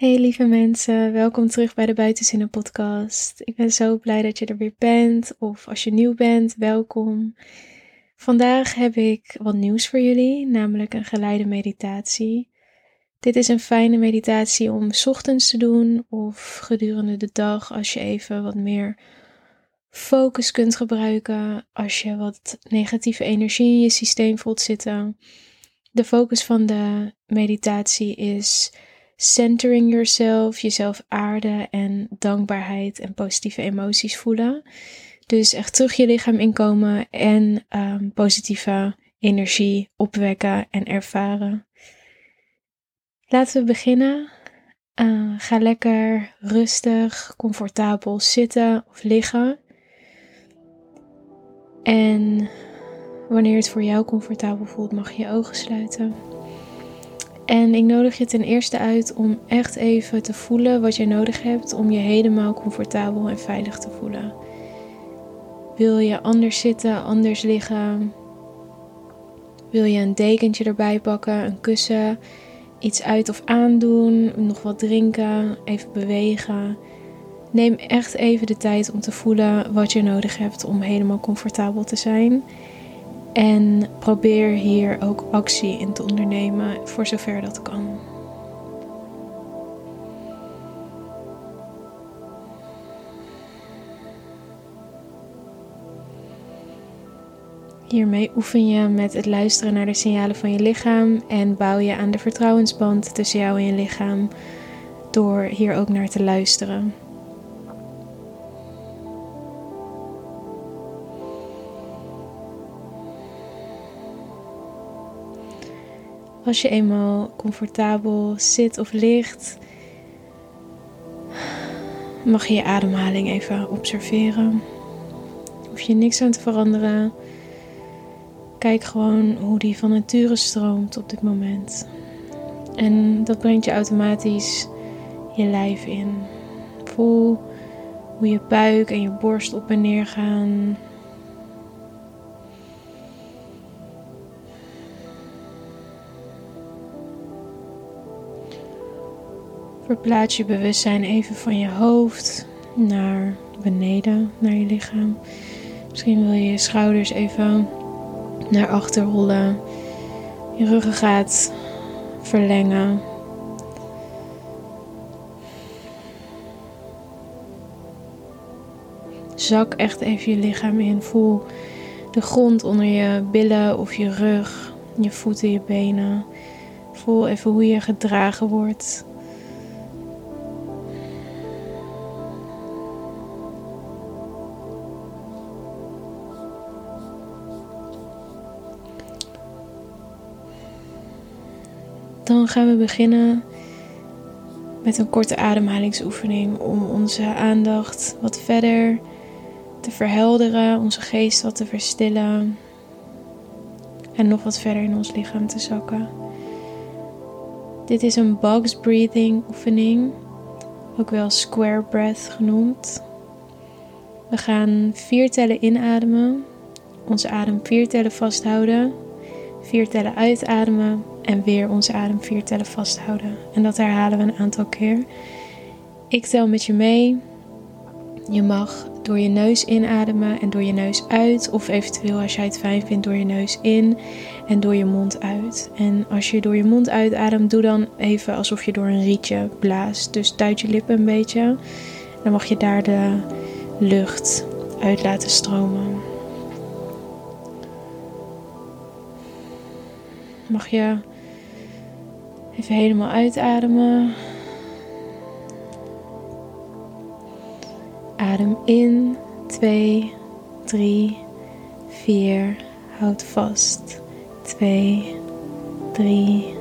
Hey lieve mensen, welkom terug bij de Buitenzinnen podcast. Ik ben zo blij dat je er weer bent, of als je nieuw bent, welkom. Vandaag heb ik wat nieuws voor jullie, namelijk een geleide meditatie. Dit is een fijne meditatie om ochtends te doen of gedurende de dag als je even wat meer focus kunt gebruiken, als je wat negatieve energie in je systeem voelt zitten. De focus van de meditatie is centering yourself, jezelf aarden en dankbaarheid en positieve emoties voelen. Dus echt terug je lichaam inkomen en um, positieve energie opwekken en ervaren. Laten we beginnen. Uh, ga lekker rustig, comfortabel zitten of liggen. En wanneer het voor jou comfortabel voelt, mag je je ogen sluiten. En ik nodig je ten eerste uit om echt even te voelen wat je nodig hebt om je helemaal comfortabel en veilig te voelen. Wil je anders zitten, anders liggen? Wil je een dekentje erbij pakken, een kussen, iets uit of aandoen, nog wat drinken, even bewegen? Neem echt even de tijd om te voelen wat je nodig hebt om helemaal comfortabel te zijn. En probeer hier ook actie in te ondernemen voor zover dat kan. Hiermee oefen je met het luisteren naar de signalen van je lichaam en bouw je aan de vertrouwensband tussen jou en je lichaam door hier ook naar te luisteren. Als je eenmaal comfortabel zit of ligt, mag je je ademhaling even observeren. Hoef je niks aan te veranderen. Kijk gewoon hoe die van nature stroomt op dit moment. En dat brengt je automatisch je lijf in. Voel hoe je buik en je borst op en neer gaan. Verplaats je bewustzijn even van je hoofd naar beneden, naar je lichaam. Misschien wil je je schouders even naar achter rollen. Je ruggengraat verlengen. Zak echt even je lichaam in. Voel de grond onder je billen of je rug, je voeten, je benen. Voel even hoe je gedragen wordt. Gaan we beginnen met een korte ademhalingsoefening om onze aandacht wat verder te verhelderen, onze geest wat te verstillen en nog wat verder in ons lichaam te zakken. Dit is een box breathing oefening, ook wel square breath genoemd. We gaan vier tellen inademen, onze adem vier tellen vasthouden, vier tellen uitademen en weer onze adem vier tellen vasthouden. En dat herhalen we een aantal keer. Ik tel met je mee. Je mag door je neus inademen en door je neus uit. Of eventueel als jij het fijn vindt door je neus in en door je mond uit. En als je door je mond uitademt, doe dan even alsof je door een rietje blaast. Dus duid je lippen een beetje. Dan mag je daar de lucht uit laten stromen. Mag je Even helemaal uitademen. Adem in. 2, 3, 4. Houd vast. 2, 3,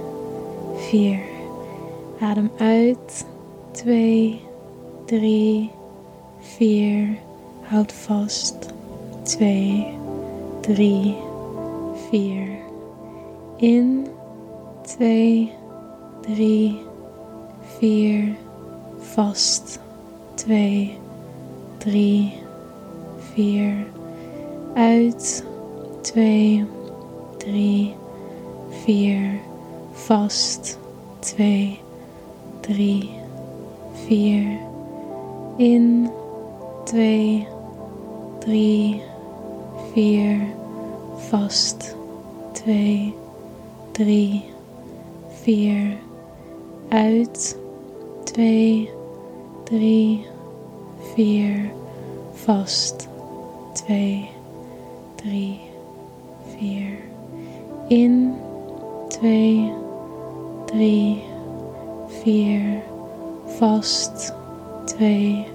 4. Adem uit. 2, 3, 4. Houd vast. 2, 3, 4. In. 2, 3, 4, vast. 2, 3, 4, uit. 2, 3, 4, vast. 2, 3, 4. In, 2, 3, 4. Vast, 2, 3, 4. Uit, 2, 3, 4. Vast, 2, 3, 4. In, 2, 3, 4 vast 2,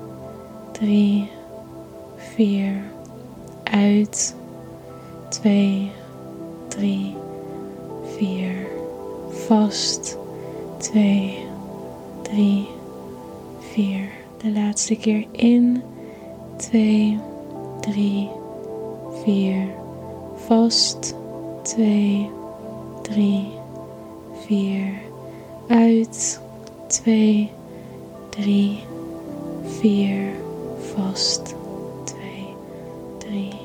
3, 4 uit 2, 3, 4 vast 2, 3, 4. De laatste keer in 2, 3, 4 vast 2, 3, 4 uit 2, 3, 4, vast. 2, 3, 4.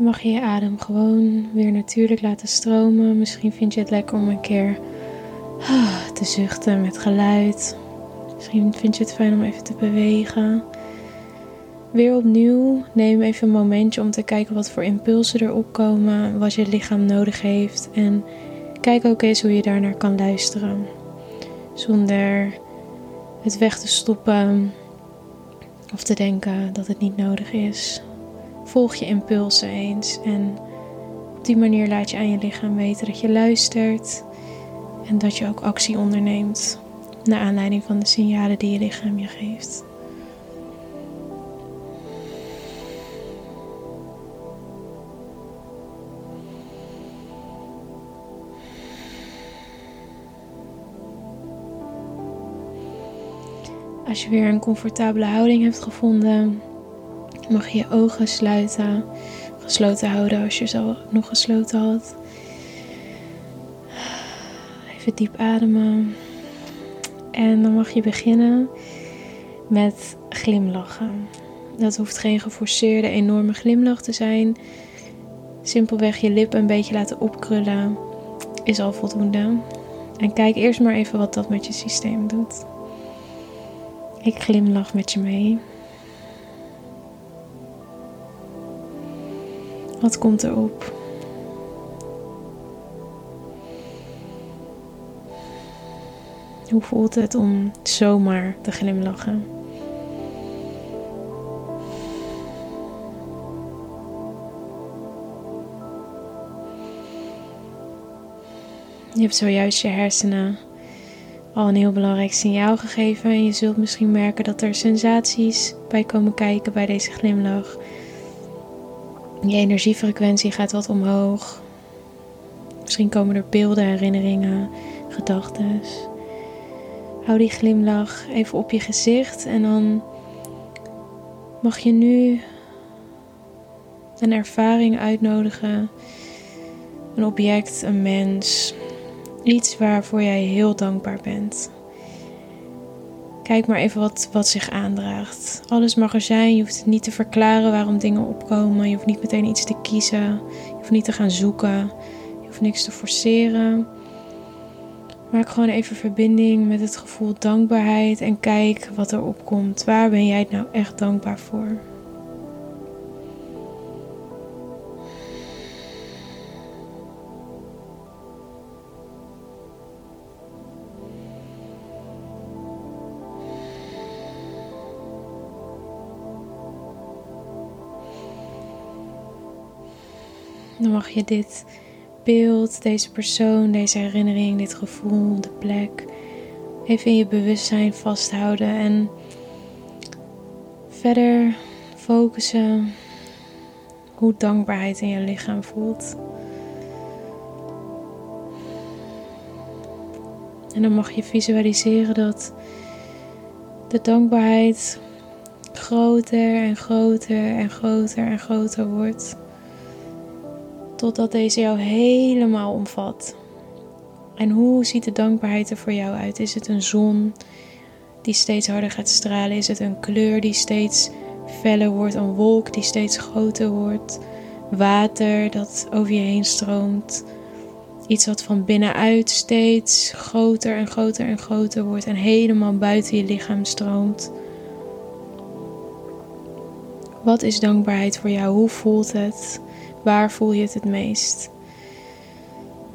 Mag je je adem gewoon weer natuurlijk laten stromen. Misschien vind je het lekker om een keer ah, te zuchten met geluid. Misschien vind je het fijn om even te bewegen. Weer opnieuw, neem even een momentje om te kijken wat voor impulsen er opkomen, wat je lichaam nodig heeft en kijk ook eens hoe je daarnaar kan luisteren zonder het weg te stoppen of te denken dat het niet nodig is. Volg je impulsen eens en op die manier laat je aan je lichaam weten dat je luistert en dat je ook actie onderneemt naar aanleiding van de signalen die je lichaam je geeft. Als je weer een comfortabele houding hebt gevonden, mag je ogen sluiten. Gesloten houden als je ze nog gesloten had. Even diep ademen. En dan mag je beginnen met glimlachen. Dat hoeft geen geforceerde, enorme glimlach te zijn. Simpelweg je lippen een beetje laten opkrullen is al voldoende. En kijk eerst maar even wat dat met je systeem doet. Ik glimlach met je mee. Wat komt erop? Hoe voelt het om zomaar te glimlachen? Je hebt zojuist je hersenen al een heel belangrijk signaal gegeven. En je zult misschien merken dat er sensaties bij komen kijken bij deze glimlach. Je energiefrequentie gaat wat omhoog. Misschien komen er beelden, herinneringen, gedachten. Hou die glimlach even op je gezicht en dan mag je nu een ervaring uitnodigen. Een object, een mens, Iets waarvoor jij heel dankbaar bent. Kijk maar even wat, wat zich aandraagt. Alles mag er zijn. Je hoeft het niet te verklaren waarom dingen opkomen. Je hoeft niet meteen iets te kiezen. Je hoeft niet te gaan zoeken. Je hoeft niks te forceren. Maak gewoon even verbinding met het gevoel dankbaarheid en kijk wat er opkomt. Waar ben jij nou echt dankbaar voor? Dan mag je dit beeld, deze persoon, deze herinnering, dit gevoel, de plek even in je bewustzijn vasthouden en verder focussen hoe dankbaarheid in je lichaam voelt. En dan mag je visualiseren dat de dankbaarheid groter en groter en groter en groter wordt totdat deze jou helemaal omvat. En hoe ziet de dankbaarheid er voor jou uit? Is het een zon die steeds harder gaat stralen? Is het een kleur die steeds feller wordt? Een wolk die steeds groter wordt? Water dat over je heen stroomt? Iets wat van binnenuit steeds groter en groter en groter wordt en helemaal buiten je lichaam stroomt. Wat is dankbaarheid voor jou? Hoe voelt het? Waar voel je het het meest?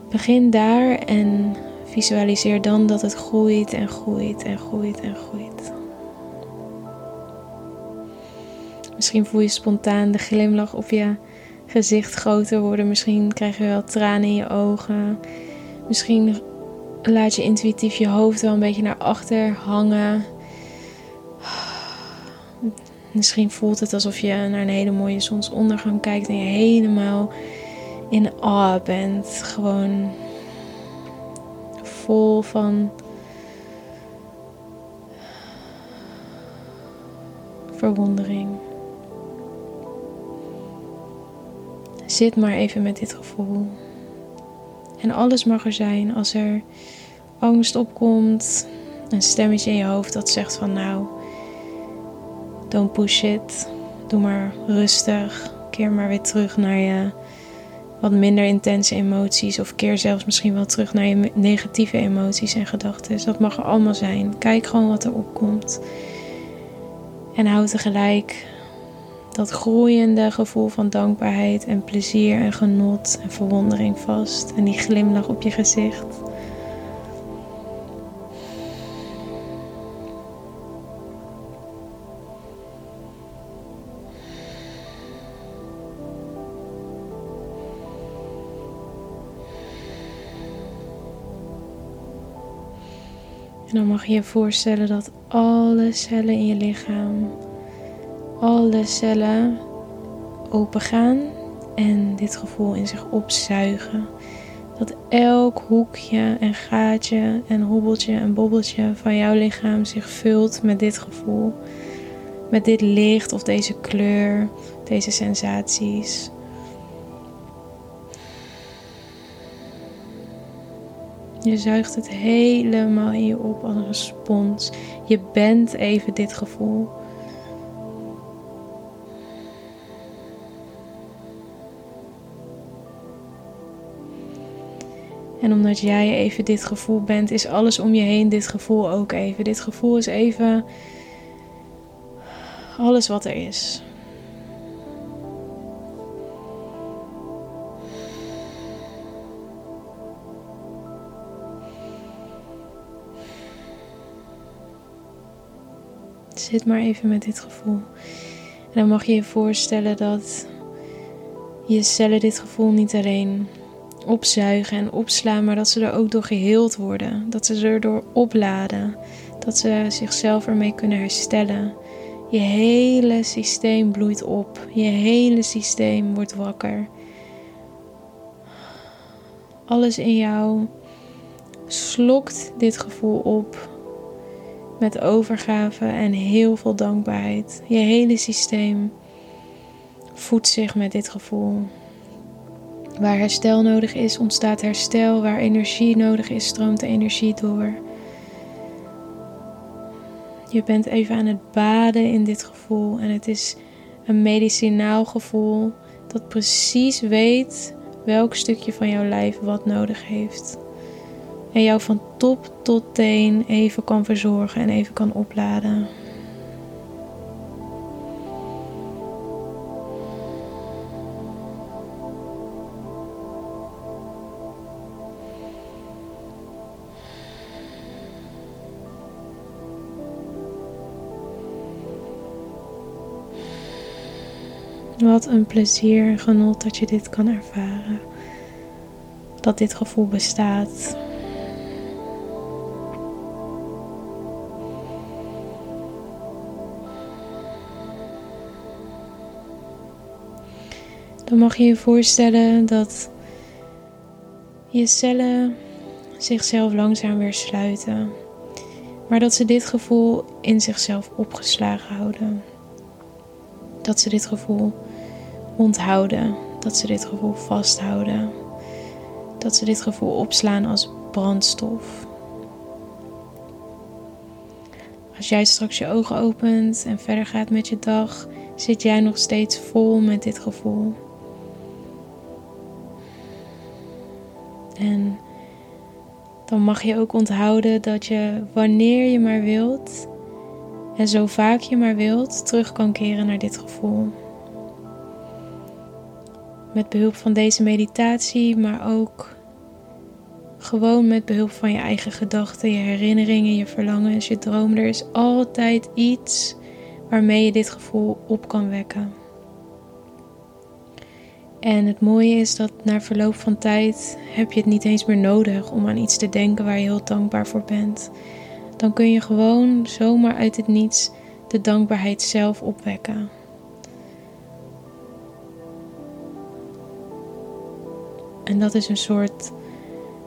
Begin daar en visualiseer dan dat het groeit en groeit en groeit en groeit. Misschien voel je spontaan de glimlach op je gezicht groter worden. Misschien krijg je wel tranen in je ogen. Misschien laat je intuïtief je hoofd wel een beetje naar achter hangen. Misschien voelt het alsof je naar een hele mooie zonsondergang kijkt en je helemaal in awe bent. Gewoon vol van verwondering. Zit maar even met dit gevoel. En alles mag er zijn als er angst opkomt, een stemmetje in je hoofd dat zegt van nou, don't push it, doe maar rustig, keer maar weer terug naar je wat minder intense emoties of keer zelfs misschien wel terug naar je negatieve emoties en gedachten. Dat mag er allemaal zijn. Kijk gewoon wat er opkomt. En houd tegelijk dat groeiende gevoel van dankbaarheid en plezier en genot en verwondering vast. En die glimlach op je gezicht. Dan mag je je voorstellen dat alle cellen in je lichaam alle cellen opengaan en dit gevoel in zich opzuigen. Dat elk hoekje en gaatje en hobbeltje en bobbeltje van jouw lichaam zich vult met dit gevoel. Met dit licht of deze kleur, deze sensaties. Je zuigt het helemaal in je op als een respons. Je bent even dit gevoel. En omdat jij even dit gevoel bent, is alles om je heen dit gevoel ook even. Dit gevoel is even alles wat er is. Zit maar even met dit gevoel. En dan mag je je voorstellen dat je cellen dit gevoel niet alleen opzuigen en opslaan, maar dat ze er ook door geheeld worden. Dat ze er door opladen. Dat ze zichzelf ermee kunnen herstellen. Je hele systeem bloeit op. Je hele systeem wordt wakker. Alles in jou slokt dit gevoel op met overgave en heel veel dankbaarheid. Je hele systeem voedt zich met dit gevoel. Waar herstel nodig is, ontstaat herstel. Waar energie nodig is, stroomt de energie door. Je bent even aan het baden in dit gevoel en het is een medicinaal gevoel dat precies weet welk stukje van jouw lijf wat nodig heeft. En jou van top tot teen even kan verzorgen en even kan opladen. Wat een plezier en genot dat je dit kan ervaren. Dat dit gevoel bestaat. Dan mag je je voorstellen dat je cellen zichzelf langzaam weer sluiten. Maar dat ze dit gevoel in zichzelf opgeslagen houden. Dat ze dit gevoel onthouden. Dat ze dit gevoel vasthouden. Dat ze dit gevoel opslaan als brandstof. Als jij straks je ogen opent en verder gaat met je dag, zit jij nog steeds vol met dit gevoel. Dan mag je ook onthouden dat je wanneer je maar wilt en zo vaak je maar wilt terug kan keren naar dit gevoel. Met behulp van deze meditatie, maar ook gewoon met behulp van je eigen gedachten, je herinneringen, je verlangens, je droom. Er is altijd iets waarmee je dit gevoel op kan wekken. En het mooie is dat na verloop van tijd heb je het niet eens meer nodig om aan iets te denken waar je heel dankbaar voor bent. Dan kun je gewoon zomaar uit het niets de dankbaarheid zelf opwekken. En dat is een soort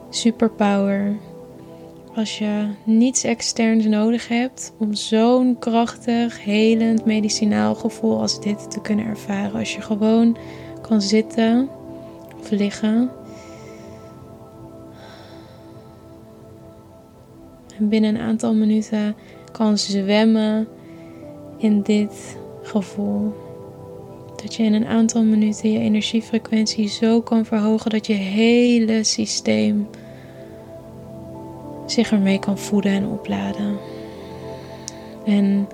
superpower. Als je niets externs nodig hebt om zo'n krachtig, helend, medicinaal gevoel als dit te kunnen ervaren. Als je gewoon kan zitten of liggen. En binnen een aantal minuten kan zwemmen in dit gevoel. Dat je in een aantal minuten je energiefrequentie zo kan verhogen dat je hele systeem zich ermee kan voeden en opladen. En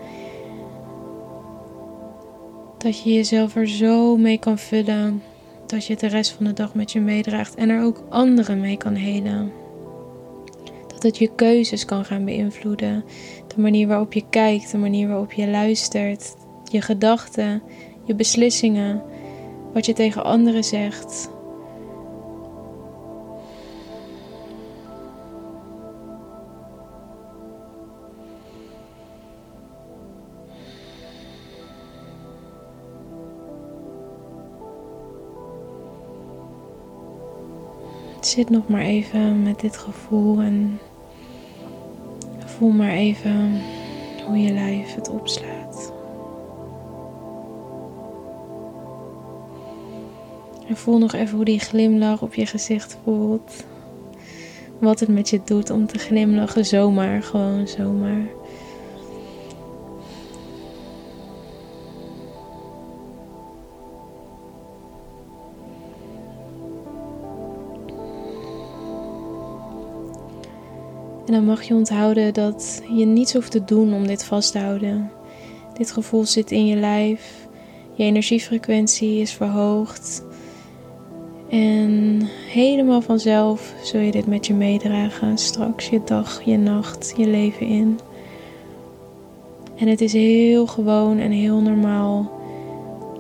dat je jezelf er zo mee kan vullen dat je het de rest van de dag met je meedraagt en er ook anderen mee kan helen. Dat het je keuzes kan gaan beïnvloeden. De manier waarop je kijkt, de manier waarop je luistert, je gedachten, je beslissingen, wat je tegen anderen zegt. Zit nog maar even met dit gevoel en voel maar even hoe je lijf het opslaat. En voel nog even hoe die glimlach op je gezicht voelt. Wat het met je doet om te glimlachen, zomaar, gewoon zomaar. En dan mag je onthouden dat je niets hoeft te doen om dit vast te houden. Dit gevoel zit in je lijf. Je energiefrequentie is verhoogd. En helemaal vanzelf zul je dit met je meedragen. Straks je dag, je nacht, je leven in. En het is heel gewoon en heel normaal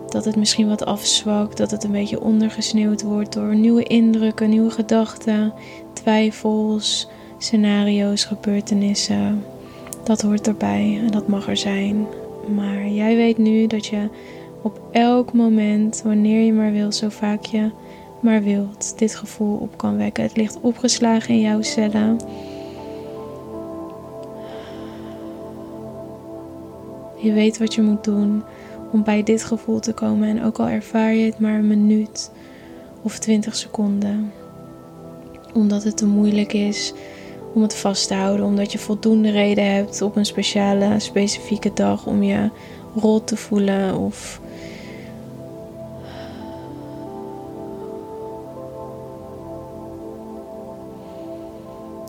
dat het misschien wat afzwakt, dat het een beetje ondergesneeuwd wordt door nieuwe indrukken, nieuwe gedachten, twijfels, scenario's, gebeurtenissen. Dat hoort erbij en dat mag er zijn. Maar jij weet nu dat je op elk moment, wanneer je maar wilt, zo vaak je maar wilt, dit gevoel op kan wekken. Het ligt opgeslagen in jouw cellen. Je weet wat je moet doen om bij dit gevoel te komen. En ook al ervaar je het maar een minuut of 20 seconden, omdat het te moeilijk is om het vast te houden, omdat je voldoende reden hebt op een speciale, specifieke dag om je rot te voelen of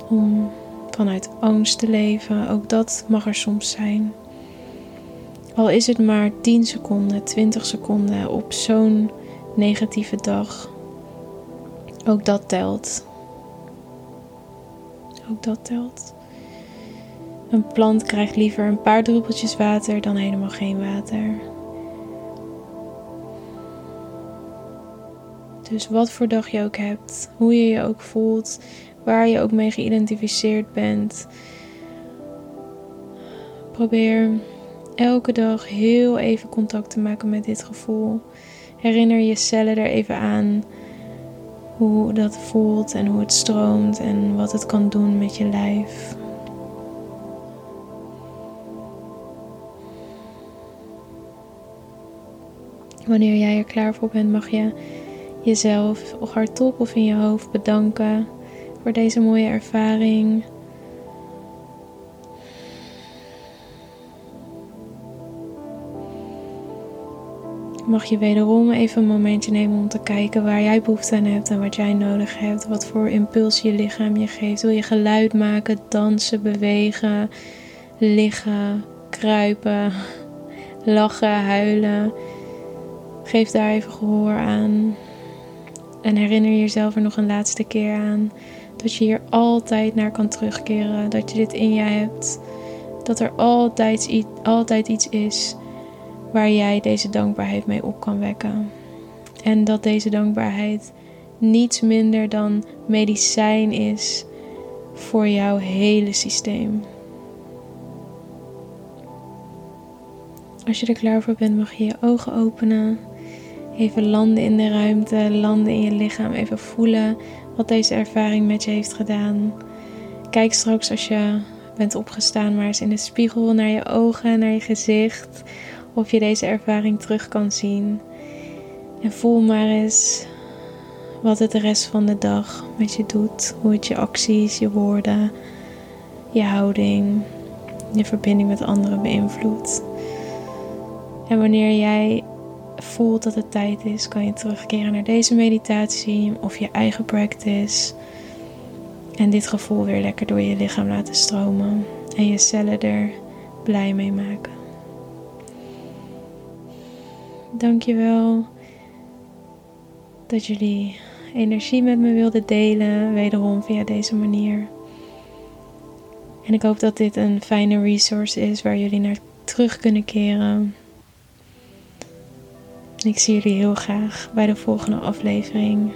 om vanuit angst te leven. Ook dat mag er soms zijn. Al is het maar 10 seconden, 20 seconden op zo'n negatieve dag. Ook dat telt. Ook dat telt. Een plant krijgt liever een paar druppeltjes water dan helemaal geen water. Dus wat voor dag je ook hebt, hoe je je ook voelt, waar je ook mee geïdentificeerd bent. Probeer elke dag heel even contact te maken met dit gevoel. Herinner je cellen er even aan hoe dat voelt en hoe het stroomt en wat het kan doen met je lijf. Wanneer jij er klaar voor bent, mag je jezelf hardop of in je hoofd bedanken voor deze mooie ervaring. Mag je wederom even een momentje nemen om te kijken waar jij behoefte aan hebt en wat jij nodig hebt. Wat voor impuls je lichaam je geeft. Wil je geluid maken, dansen, bewegen, liggen, kruipen, lachen, huilen? Geef daar even gehoor aan. En herinner jezelf er nog een laatste keer aan dat je hier altijd naar kan terugkeren. Dat je dit in je hebt. Dat er altijd, altijd iets is waar jij deze dankbaarheid mee op kan wekken. En dat deze dankbaarheid niets minder dan medicijn is voor jouw hele systeem. Als je er klaar voor bent, mag je je ogen openen. Even landen in de ruimte, landen in je lichaam. Even voelen wat deze ervaring met je heeft gedaan. Kijk straks als je bent opgestaan, maar eens in de spiegel naar je ogen, naar je gezicht. Of je deze ervaring terug kan zien. En voel maar eens wat het de rest van de dag met je doet. Hoe het je acties, je woorden, je houding, je verbinding met anderen beïnvloedt. En wanneer jij voelt dat het tijd is, kan je terugkeren naar deze meditatie of je eigen practice. En dit gevoel weer lekker door je lichaam laten stromen. En je cellen er blij mee maken. Dankjewel dat jullie energie met me wilden delen, wederom via deze manier. En ik hoop dat dit een fijne resource is waar jullie naar terug kunnen keren. En ik zie jullie heel graag bij de volgende aflevering.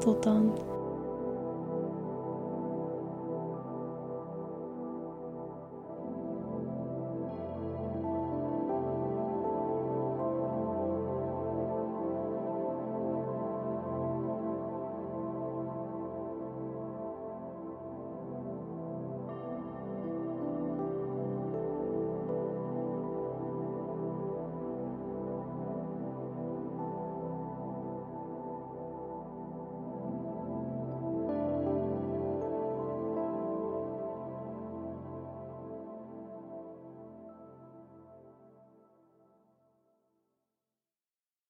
Tot dan.